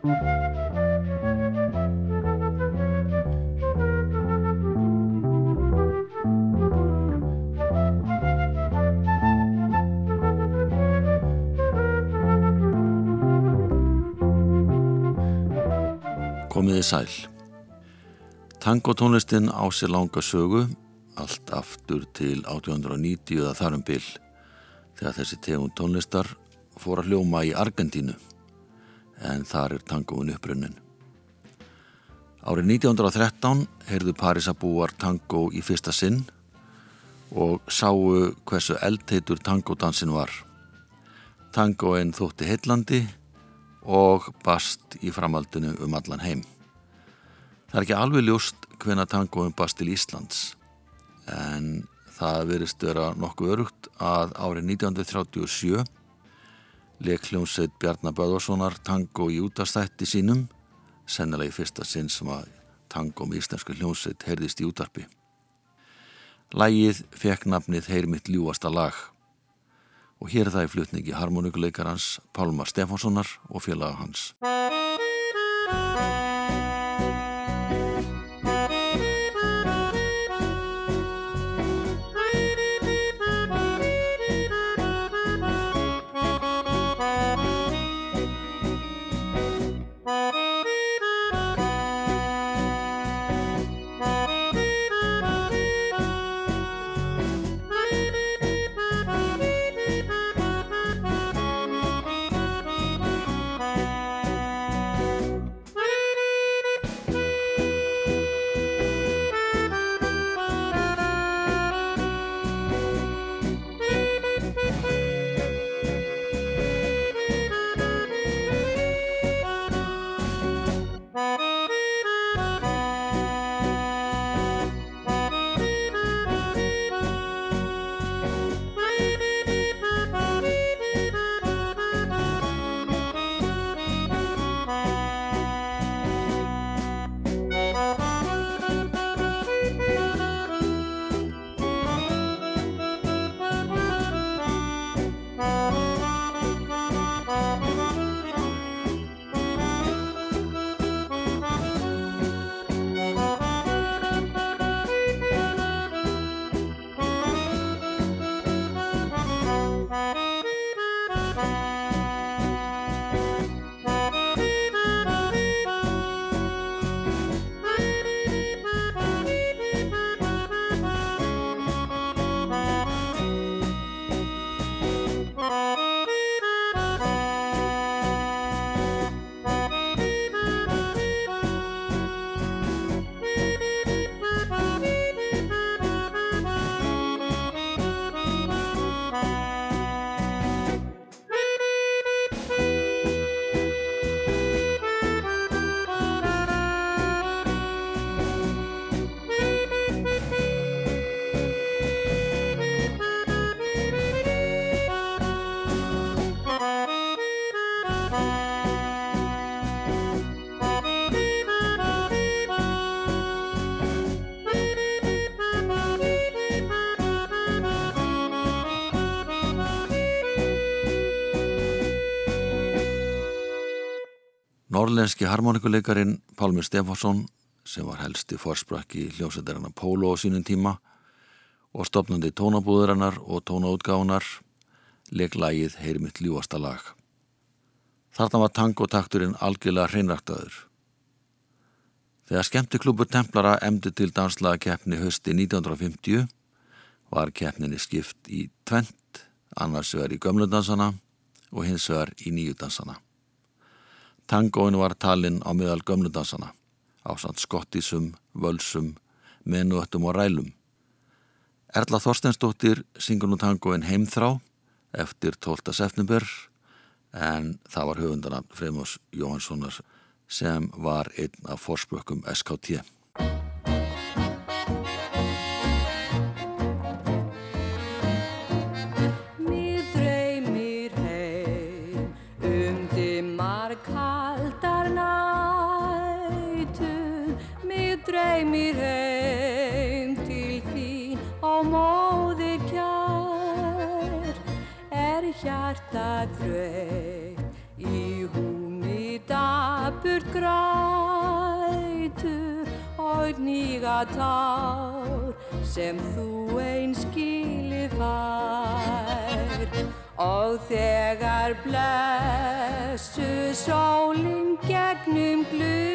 Komiði sæl. Tangotónlistin á sér langa sögu, allt aftur til 1890 eða þarum byll, þegar þessi tegund tónlistar fór að hljóma í Argentínu, en þar er tangoun upprunnin. Árið 1913 heyrðu Parísabúar tango í fyrsta sinn og sáu hversu eldheitur tangodansin var. Tangoinn þótti heillandi og bast í framaldinu um allan heim. Það er ekki alveg ljóst hvena tangoinn bast til Íslands en það verist vera nokkuð örugt að árið 1937 Bjarnar Böðvarssonar tango í útastætti sínum sennilega í fyrsta sinn sem að tango með íslensku hljómsveit heyrðist í útarpi. Lægið fekk nafnið Heyr mitt ljúasta lag og hér er það í flutningi harmonikuleikarans Pálmar Stefánssonar og félaga hans. Norrlenski harmonikuleikarin Pálmur Stefánsson sem var helsti forsprakki hljómsættarana Pólo á sínum tíma og stopnandi tónabúðurinnar og tónaútgáðunar leiklægið heyri mitt ljúasta lag. Þarna var tangotakturinn algjörlega hreinræktaður. Þegar skemmtiklúpur Templara emdi til danslaga keppni hösti 1950 var keppninni skipt í tvent, annars vegar í gömludansana og hins vegar í nýjudansana. Tangóin var talinn á miðal gömludansana, ásand skottísum, völsum, menuöttum og rælum. Erla Þorstensdóttir syngur nú tangóin Heimþrá eftir 12. september en það var höfundanan Freymos Jóhanssonar sem var einn af fórspökkum SKT. Tár sem þú einn skilið fær. Og þegar blessu sólinn gegnum glugga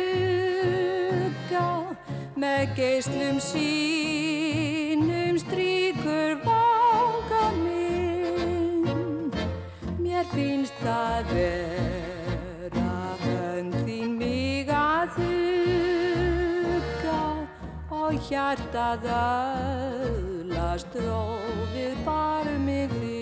með geyslum sínum stríkur vanga minn. Mér finnst það vera hjartað öðlast rófið barmið þinn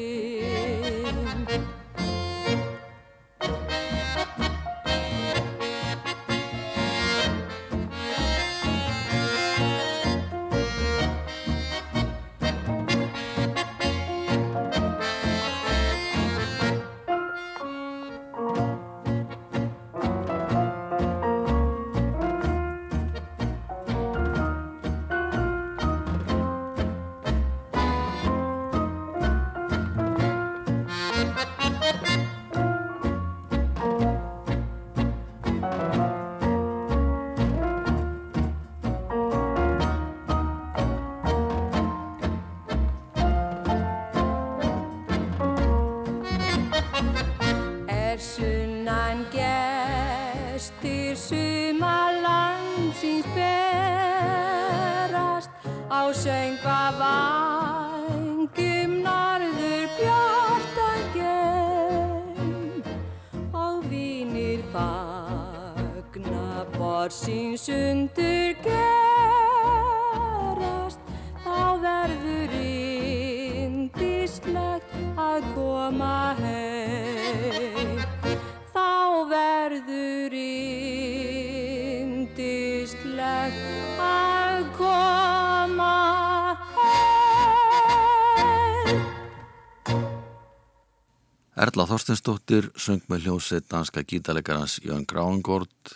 Erla Þorstensdóttir söng með hljómsveit danska gítalegarans Jörn Gráingård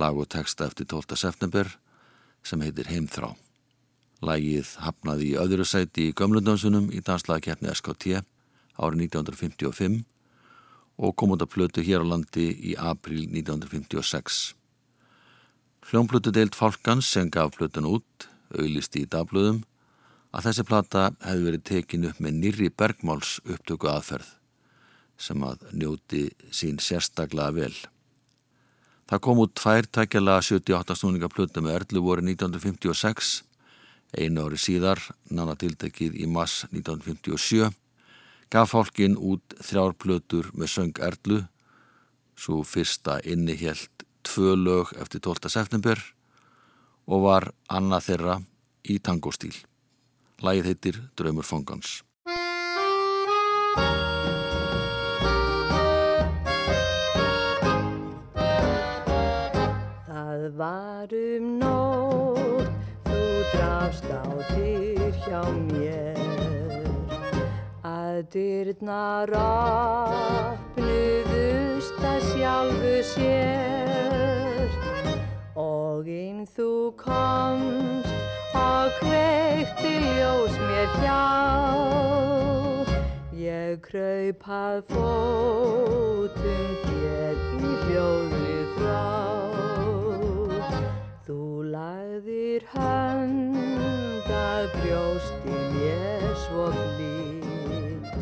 lag og texta eftir 12. september sem heitir Heimþrá. Lagið hafnaði í öðru sæti í gömlundánsunum í danslagakefni SKT árið 1955 og kom út að plötu hér á landi í april 1956. Hljómplötu deilt Fálkans sem gaf plötun út, auðlisti í dagblöðum, að þessi plata hefði verið tekin upp með nýri bergmáls upptöku aðferð sem að njóti sín sérstaklega vel. Það kom út tvær tækjala 78 snúninga plötu með Erlu voru 1956, einu ári síðar, nána tiltekið í mass 1957, gaf fólkin út þrjár plötur með söng Erlu, svo fyrsta innihjelt tvö lög eftir 12. september og var annað þeirra í tangostíl. Lægið heitir Draumur fongans. Það var um nótt, þú drafst á dyr hjá mér. Að dyrnar opnuðust að sjálfu sér. Og inn þú komst og kveikti ljós mér hjá. Ég kraup að fótum þér í hljóðrið frá. Lagðir hönd að brjósti mér svo blít.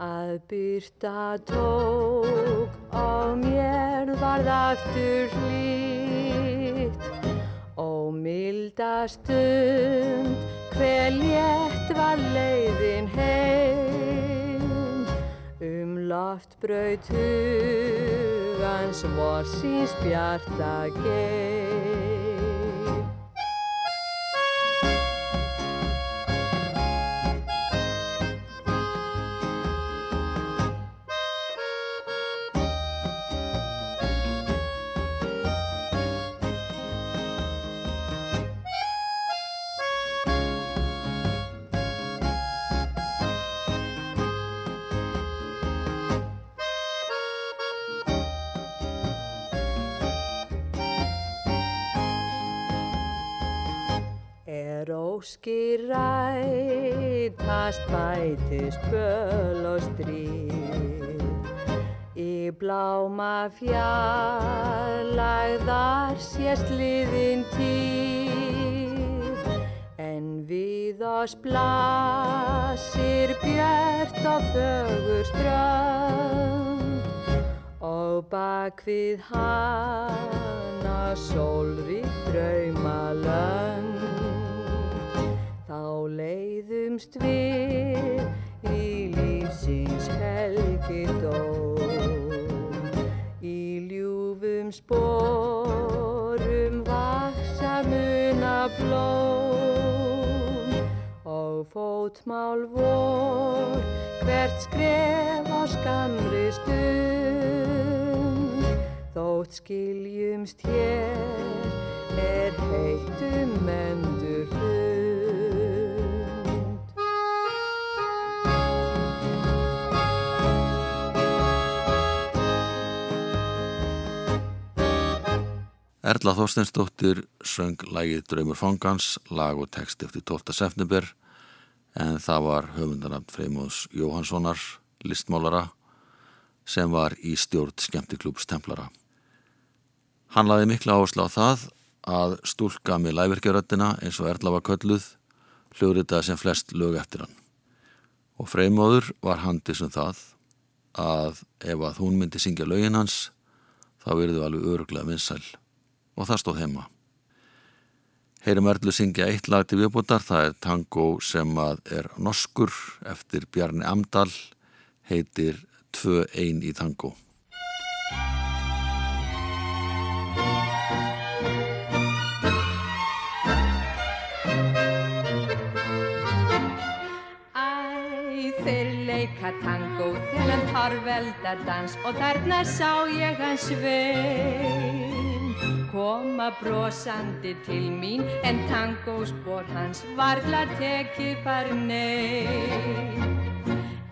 Að byrta tók og mér varð aftur hlýtt. Ó milda stund, hver létt var leiðin heim. Um loftbraut hugans vorsins bjarta geim. Rætast bætist böl og stríð. Í bláma fjarlægðar sést liðin týr En við oss blasir björt á fögur strönd. Og bak við hana sólri draumalönd leiðumst við í lífsins helgidóm Í ljúfum sporum vaksa muna blóm. Og fótmál vor hvert skref á skamri stund. Þótt skiljumst hér er heitum endur Erla Þorsteinsdóttir söng lægið Draumur fangans, lag og text eftir 12. september en það var höfundanabn Freymóðs Jóhanssonar, listmálara sem var í stjórn skemmtiklúps Templara. Hann laði mikla áherslu á það að stúlka með læverkjaröttina eins og Erla var kölluð hljóðritaði sem flest lög eftir hann. Og Freymóður var handið sem það að ef að hún myndi syngja lögin hans þá verðu alveg öruglega vinsæl og það stóð heima. Heyrum Erlu syngja eitt lag til viðbútar, það er tango sem að er norskur eftir Bjarni Amdal, heitir 2-1 í tango. Æ, þeir leika tango, þennan torvelda dans og þarna sá ég hans svein. Koma brosandi til mín en tangospor hans varla tekið far nei.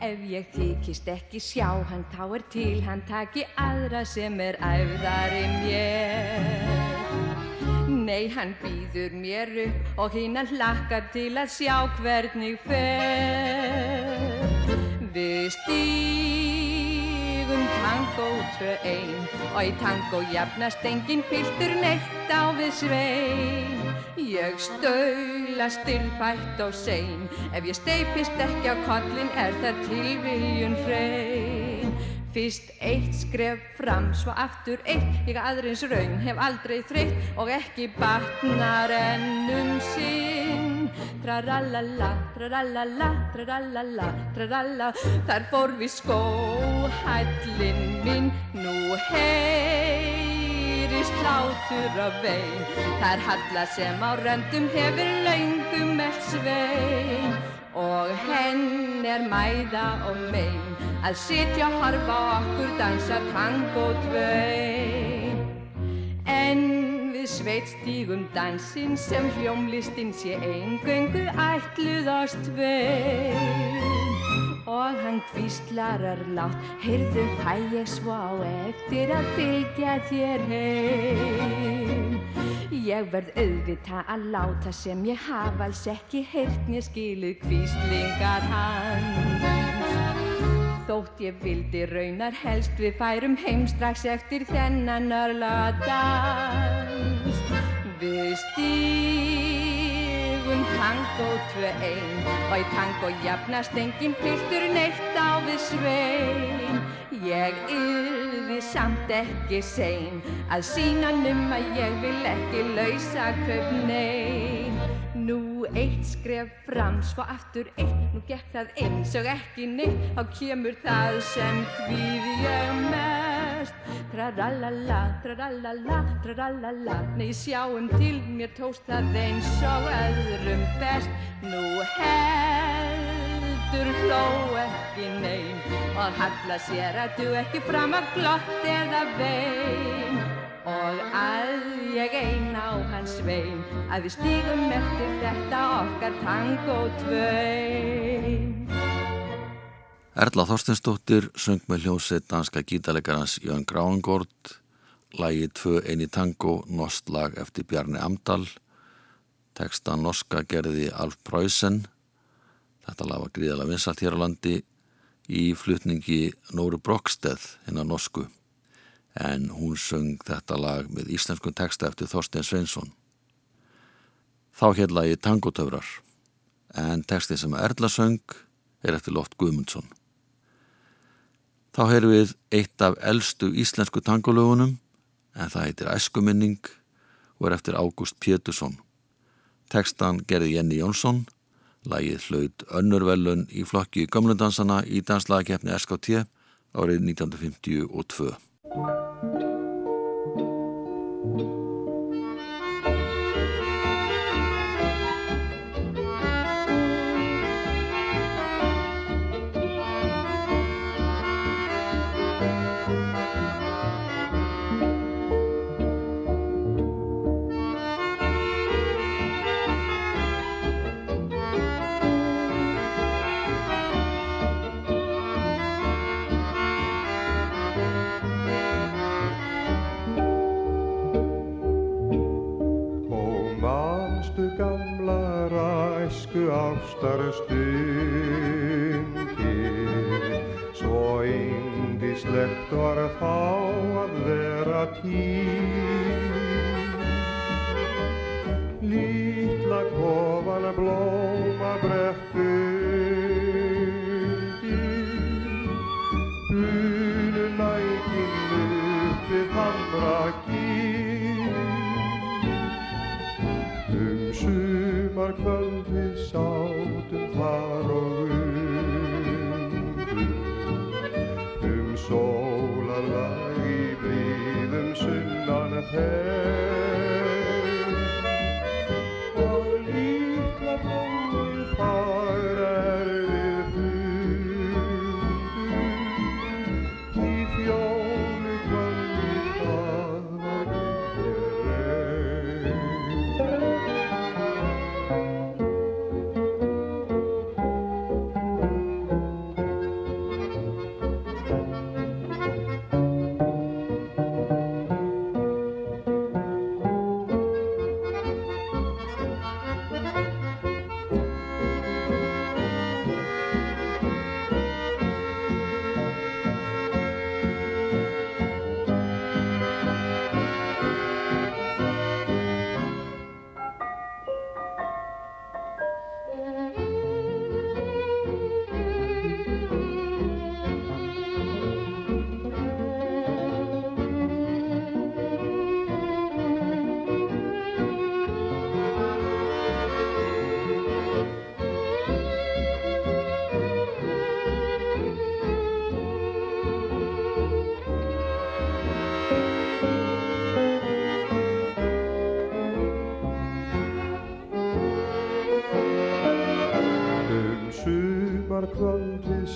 Ef ég þykist ekki sjá hann þá er til hann taki aðra sem er æfðari mér. Nei, hann býður mér upp og hinn að hlakka til að sjá hvernig fer. Við stígum tango tvö ein og í tango jafnast engin piltur neitt á við svein. Ég staula styrfætt og sein, ef ég steipist ekki á kollin er það tilviljun hrein. Fyrst eitt skref fram, svo aftur eitt, ég aðrins raun hef aldrei þreytt og ekki batnar ennum sinn. Trarallala, trarallala, trarallala, traralla, þar fór við skóhællin minn, nú heyrist hlátur af vein. Þar halla sem á röndum hefur laungum mell svein og henn er mæða og mein að sitja og harfa okkur dansa tango tvein. En við sveit stígum dansinn sem hljómlistin sé eingöngu ætluðast tvein. Og hann kvíslarar látt, heyrðu fæ ég svo á eftir að fylgja þér heim. Ég verð auðvita að láta sem ég hafa alls ekki heyrt mér skilið kvíslingar hans. Þótt ég vildi raunar helst við færum heim strax eftir þennan örla dans. Við stígum tango tvö ein. Og í tango jafnast engin piltur neitt á við svein. Ég yrði samt ekki sein. Að sína num að ég vil ekki lausa kaup nein. Nú eitt skref fram, svo aftur eitt, nú gekk það eins og ekki neitt, þá kemur það sem hvíð ég mest. Trarallala, trarallala, trarallala, nei sjáum til, mér tóst það eins og öðrum best. Nú heldur hló ekki nein og halla sér að du ekki fram að glott eða vein. Og að ég ein á hans vein að við stígum eftir þetta okkar tango tvein. Erla Þorsteinsdóttir söng með hljómsveit danska gítalegarans Jörn Gráingård, lægi 2-1 í tango, nost lag eftir Bjarni Amdal, teksta norska gerði Alf Preussen, þetta lag var gríðalega vinsalt hér á landi í flutningi Nóru Broksteð hinn að norsku. En hún söng þetta lag með íslenskun texta eftir Þorstein Sveinsson. Þá hér lagi Tangotöfrar. En textin sem Erla söng er eftir Loft Guðmundsson. Þá heyrðum við eitt af eldstu íslensku tangolögunum en það heitir Æskuminning og er eftir Ágúst Pétursson. Tekstan gerði Jenny Jónsson Lægið hlaut önnurvelun í flokki gamlundansana í danslagkeppni SKT árið 1952. vera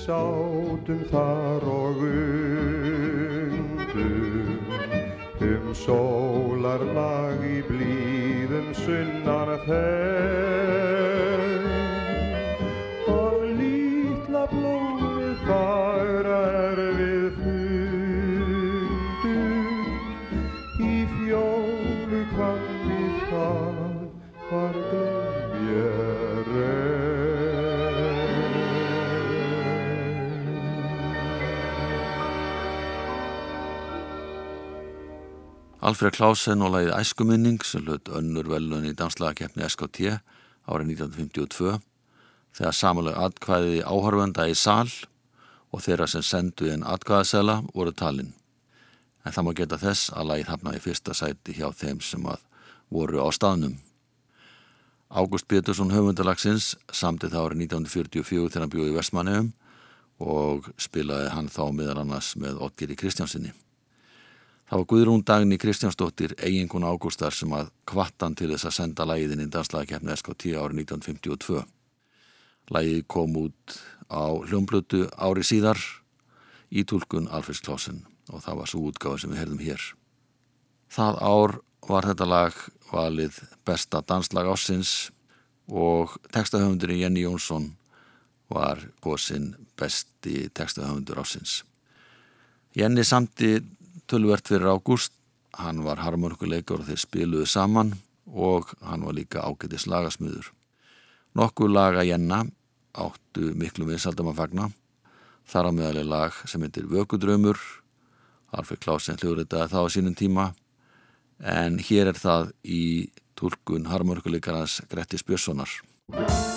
sátum þar og undum Um sólarlag í blíðum sunnar þeim Og lítla blómið þar er við fundum Í fjólu kvandi það var Alfred Klausen og lagið Æskuminning sem hlut önnur velun í danslagakeppni SKT árið 1952 þegar samanlega atkvæði áhörvenda í sal og þeirra sem sendu inn atkvæðasela voru talinn. En það má geta þess að lagið hafnaði fyrsta sæti hjá þeim sem voru á staðnum. Ágúst Pétursson höfundalagsins samti það árið 1944 þegar hann bjóði í Vestmannheum og spilaði hann þá meðal annars með Ottgeri Kristjánsinni. Það var Guðrún Dagni Kristjánsdóttir, eiginkun Ágústar sem að kvattan til þess að senda lægiðin í danslagakefni SKT árið 1952. Lægið kom út á hljómblötu ári síðar í tólkun Alfreds Klausen og það var svo útgáð sem við herðum hér. Það ár var þetta lag valið besta danslag ásins og textahöfundurinn Jenny Jónsson var góðsinn besti textahöfundur ásins. Jenny samti tölvert fyrir Ágúst, hann var harmonikuleikar og þeir spiluðu saman og hann var líka ágætis lagasmöður. Nokkuð laga Jenna áttu miklu vinsaldum að fagna. þar á meðali lag sem heitir Vökudrömmur Alfred Klausen hljóðritaði það á sínum tíma en hér er það í tólkun harmörkuleikarans Grettis Björnssonar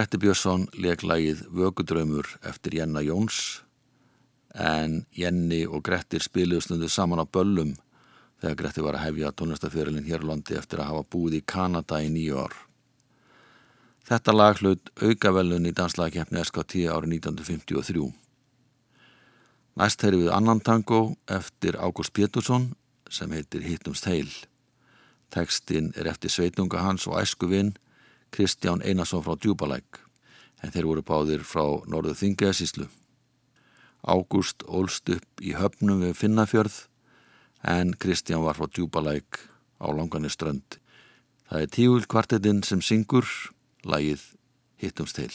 Gretti Björnsson leik lagið Vökudraumur eftir Jenna Jóns en Jenny og Grettir spiluðu stundu saman á Böllum þegar Gretti var að hefja tónlistafjörlinn hér á landi eftir að hafa búið í Kanada í nýju ár. Þetta lag hlut aukavelun í danslagkeppni SKT árið 1953. Næst heyrðum við annan tango eftir Ágúst Pétursson sem heitir Hittumst heil. Tekstinn er eftir sveitunga hans og æskuvinn Kristján Einarsson frá Djúbalæk en þeir voru báðir frá Norðu Þingjæðsíslu. Ágúst ólst upp í höfnum við Finnafjörð en Kristján var frá Djúbalæk á langanir strönd. Það er tíul kvartetinn sem syngur lagið Hittumst heil.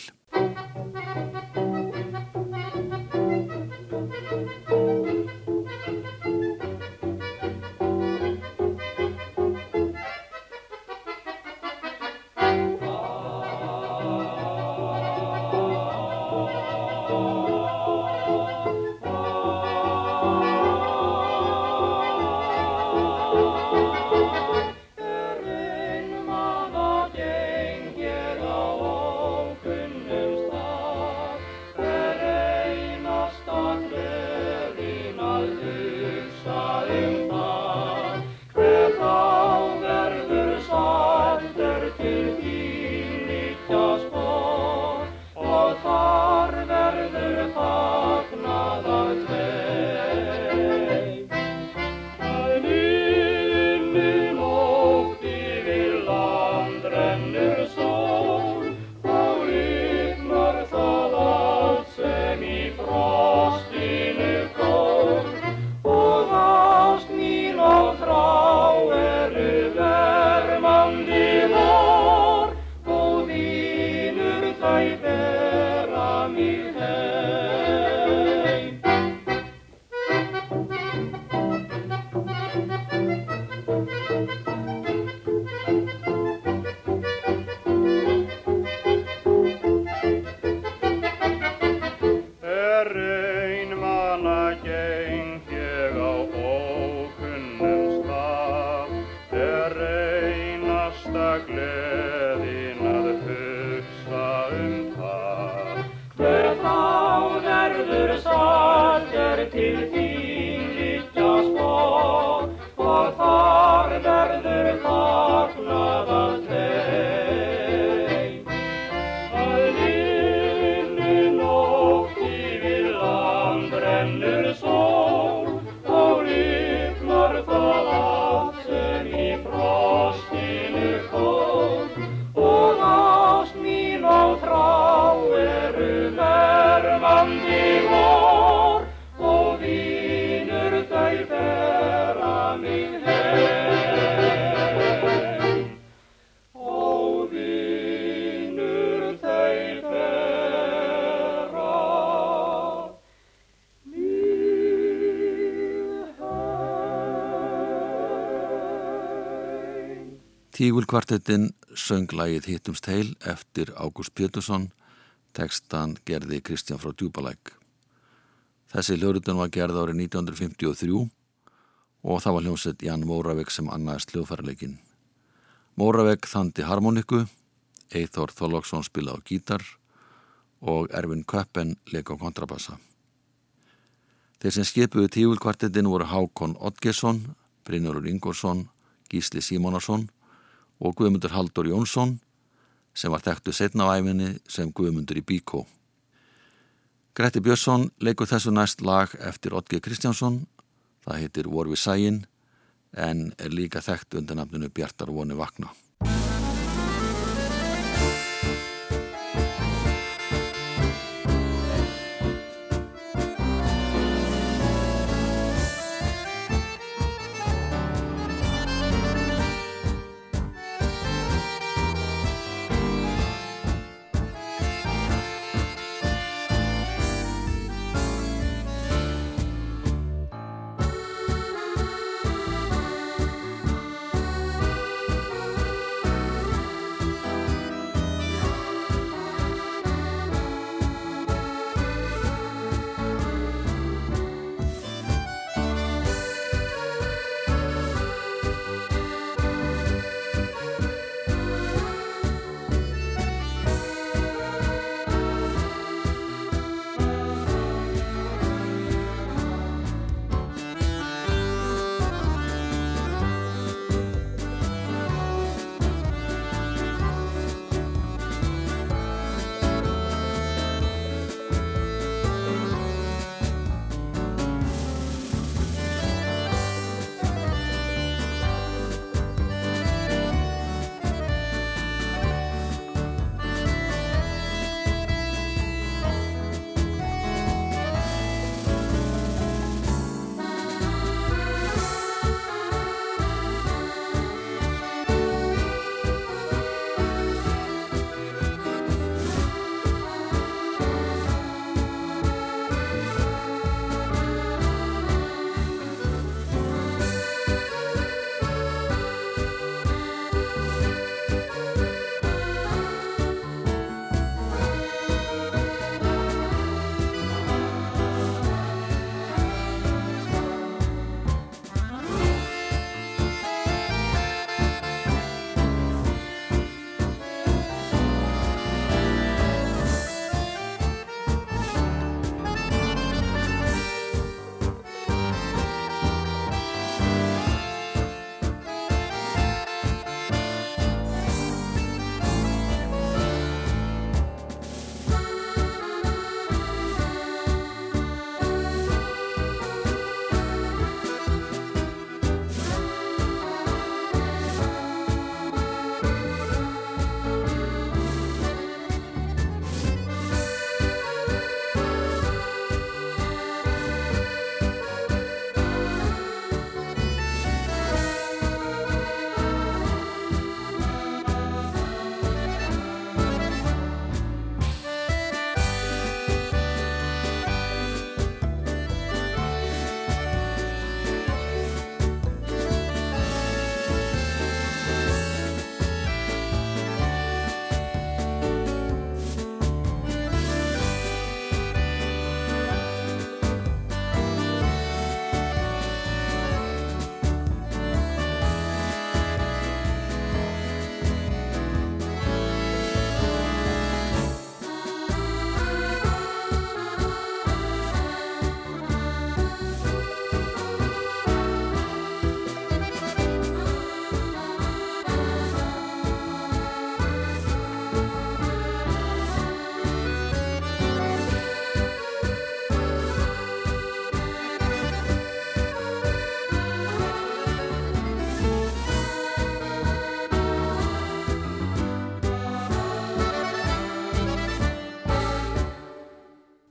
Tígulkvartettin söng lagið Hittumst heil eftir Ágúst Pétursson, tekstan gerði Kristján frá Djúbalæk. Þessi hljóðrutun var gerð árið 1953 og það var hljómsett Jan Móravegg sem annaðist hljóðfærarleikin. Móravegg þandi harmoniku, Eithor Þorlóksson spila á gítar og Ervin Köppen leika á kontrabassa. Þeir sem skipuðu tígulkvartettin voru Hákon Oddgesson, Brynjólur Ingórsson, Gísli Símonarsson og Guðmundur Haldur Jónsson sem var þekktu setna á æfinni sem Guðmundur í Bíkó. Gretti Björnsson leikur þessu næst lag eftir Otge Kristjánsson, það heitir Vorvi Sæin en er líka þekkt undir nafninu Bjartar voni vakna.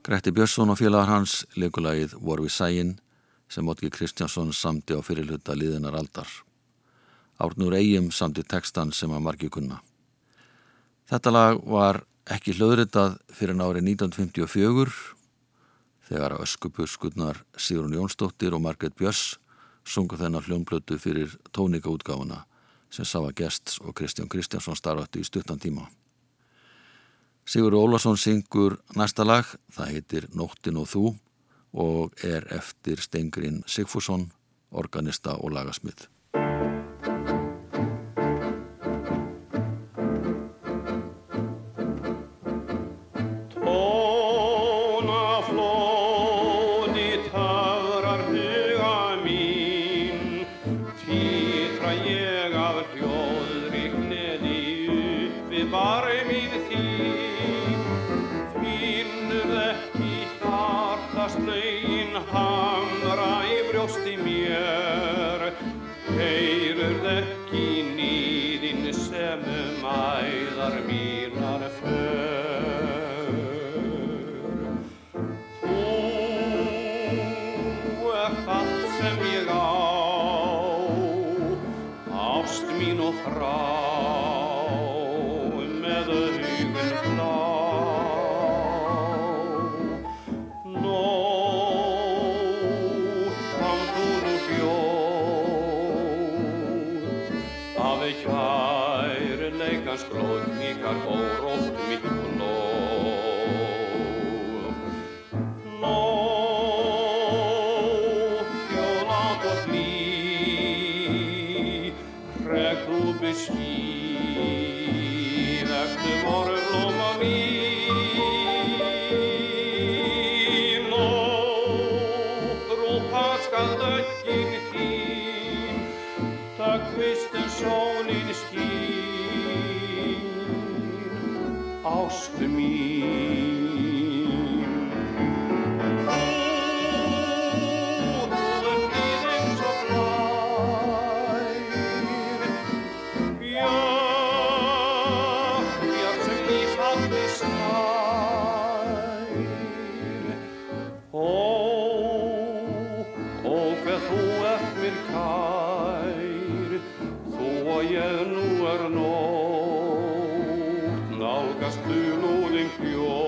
Gretti Björnsson og félagar hans leikulagið Vor við sæin sem Otki Kristjánsson samti á fyrirluta liðinar aldar. Árnur Eyjum samti tekstan sem að margi kunna. Þetta lag var ekki hlöðritað fyrir nárið 1954 þegar öskupuskunnar Sigrun Jónsdóttir og Margret Björns sungu þennan hljónblötu fyrir tónikaútgáfuna sem Sava Gests og Kristján Kristjánsson starfatti í stuttan tíma. Sigur Ólason syngur næsta lag, það heitir Nóttin og þú og er eftir Stengrin Sigfússon, organista og lagasmið. ég nú er nótt nálgast dulúðin hljóð.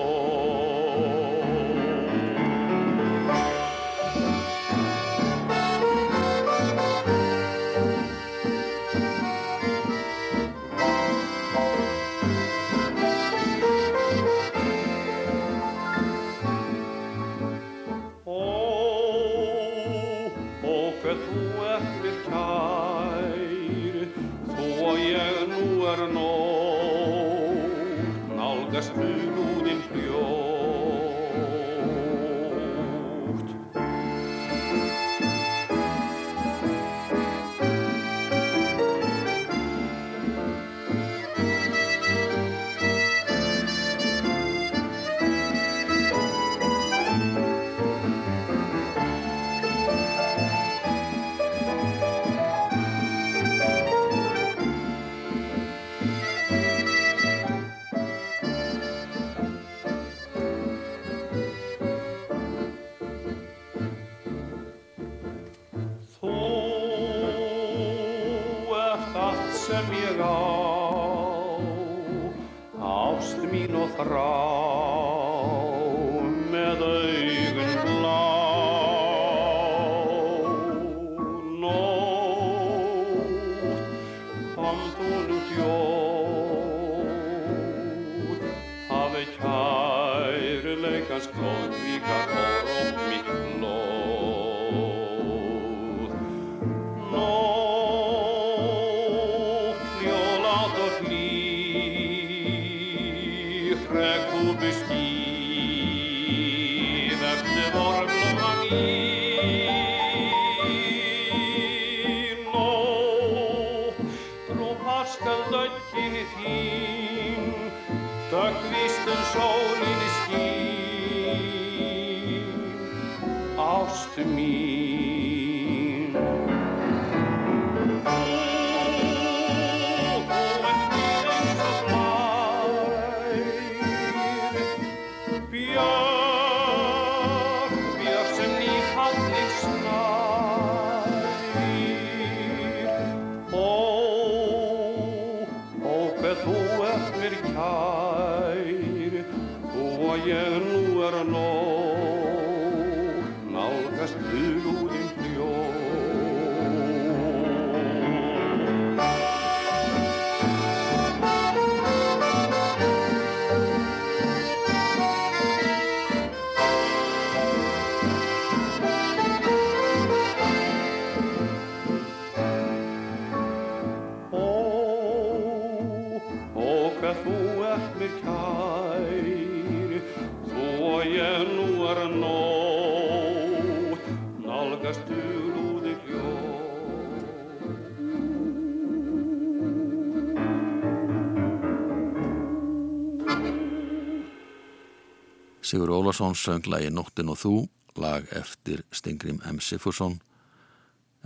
Sigur Ólason söng lagi Nóttin og þú, lag eftir Stingrim M. Sifursson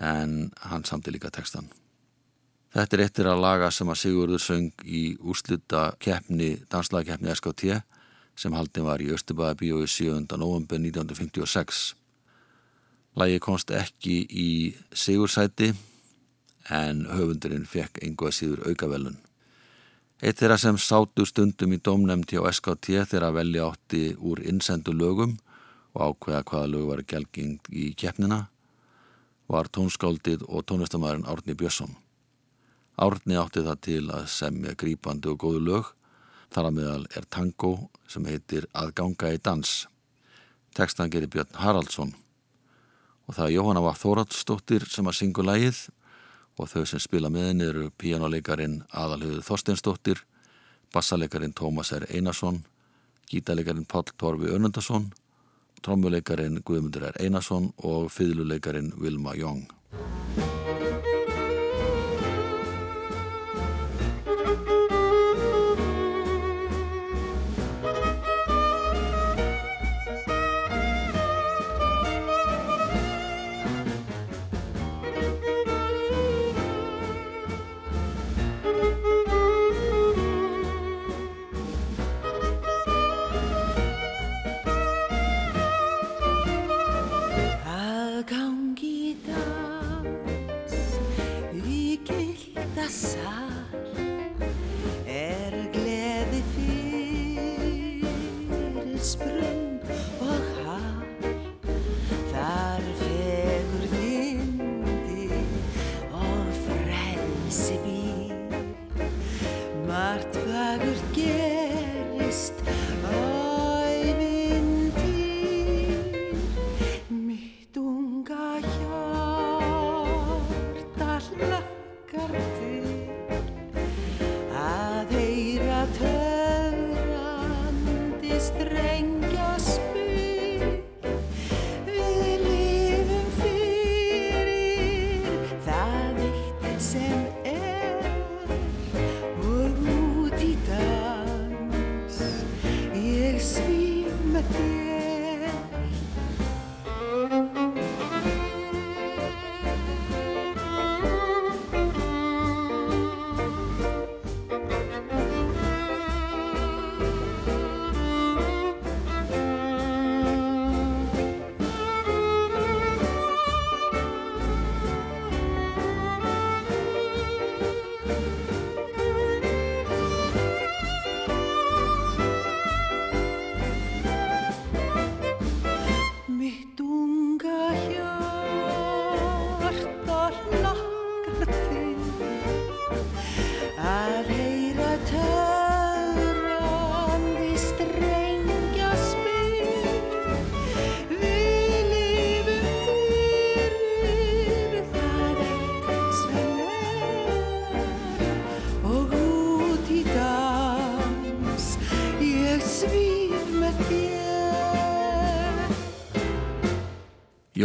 en hann samti líka textan. Þetta er eittir að laga sem að Sigurður söng í úrsluta keppni, danslagakeppni SKT sem haldin var í Östubæðabíói 7. november 1956. Lagi komst ekki í Sigursæti en höfundurinn fekk einhvað síður aukavelun. Eitt þeirra sem sátu stundum í domnemnd hjá SKT þegar að velja átti úr innsendu lögum og ákveða hvaða lög var gelging í keppnina var tónskáldið og tónlistamæðurinn Árni Björnsson. Árni átti það til að semja grípandi og góðu lög. Þar að meðal er tango sem heitir Að ganga í dans. Tekstan gerir Björn Haraldsson og það er Jóhanna var Þóratsdóttir sem að syngu lægið og þau sem spila með henni eru píjánuleikarin Aðalhauður Þorsteinsdóttir, bassaleikarin Tómas R. Einarsson, gítaleikarin Páll Torfi Önundarsson, trommuleikarin Guðmundur R. Einarsson og fiðluleikarin Vilma Jóng.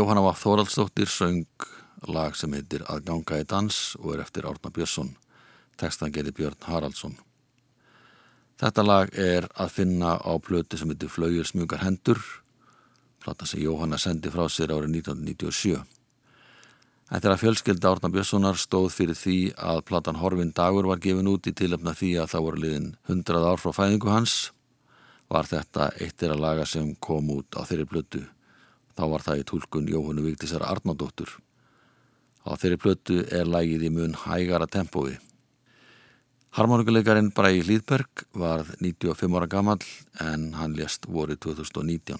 Jóhanna var Þóraldsdóttir söng lag sem heitir Að ganga í dans og er eftir Árna Björnsson. Tekstan gerir Björn Haraldsson. Þetta lag er að finna á plötu sem heitir Flaugur smjúkar hendur, plata sem Jóhanna sendi frá sér árið 1997. En þegar fjölskylda Árna Björnssonar stóð fyrir því að platan Horfin dagur var gefin út í tilöfna því að það voru liðin 100 ár frá fæðingu hans, var þetta eitt þeirra laga sem kom út á þeirri plötu. Þá var það í tólkun Jóhannu Vigdísar Arnaldóttur. Á þeirri plötu er lagið í mun hægara tempói. Harmonikuleikarin Bræi Hlýðberg varð 95 ára gammal en hann lést vorið 2019.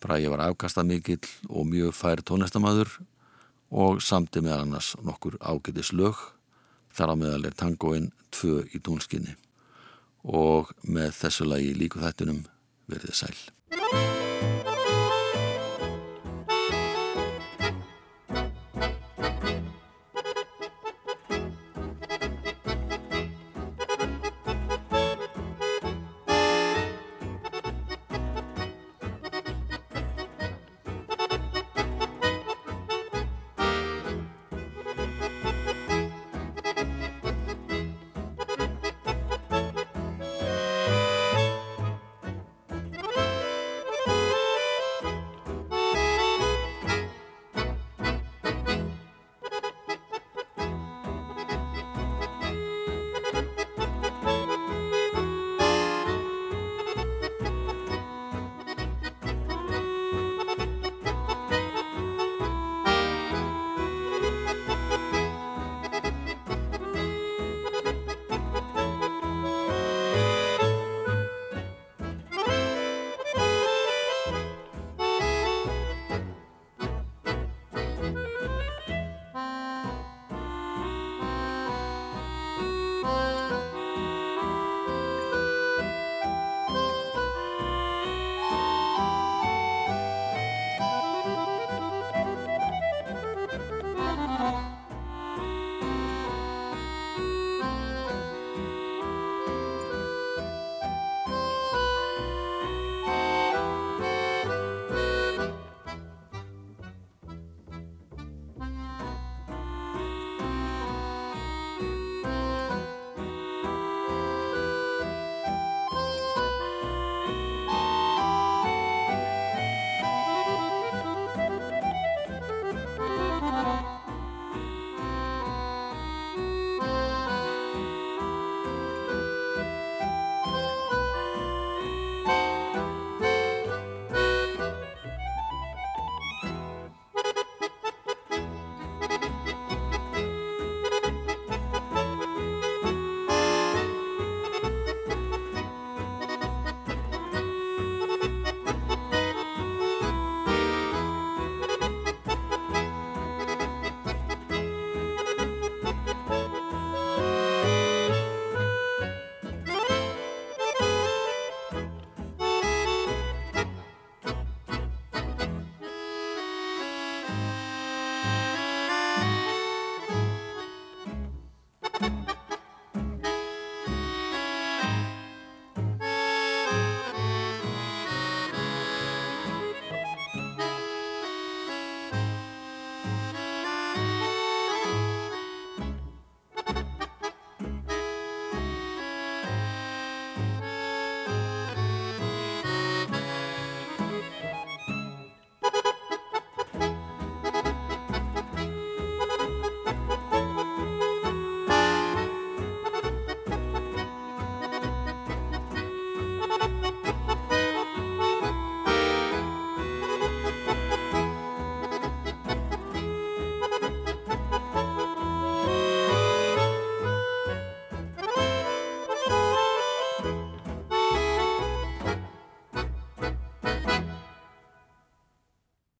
Bræi var afkasta mikill og mjög fær tónlistamæður og samti með annars nokkur ágætis lög þar á meðal er tangoinn tvö í tónskinni og með þessu lagi líku þættinum verðið sæl.